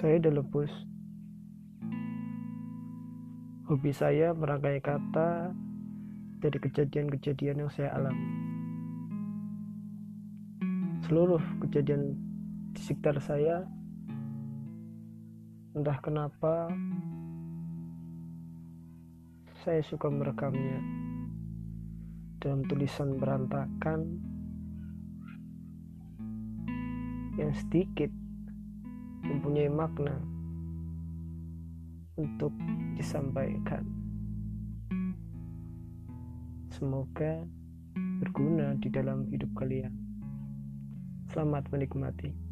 Saya Delebus. Hobi saya merangkai kata dari kejadian-kejadian yang saya alami. Seluruh kejadian di sekitar saya, entah kenapa, saya suka merekamnya dalam tulisan berantakan yang sedikit mempunyai makna untuk disampaikan. Semoga berguna di dalam hidup kalian. Selamat menikmati.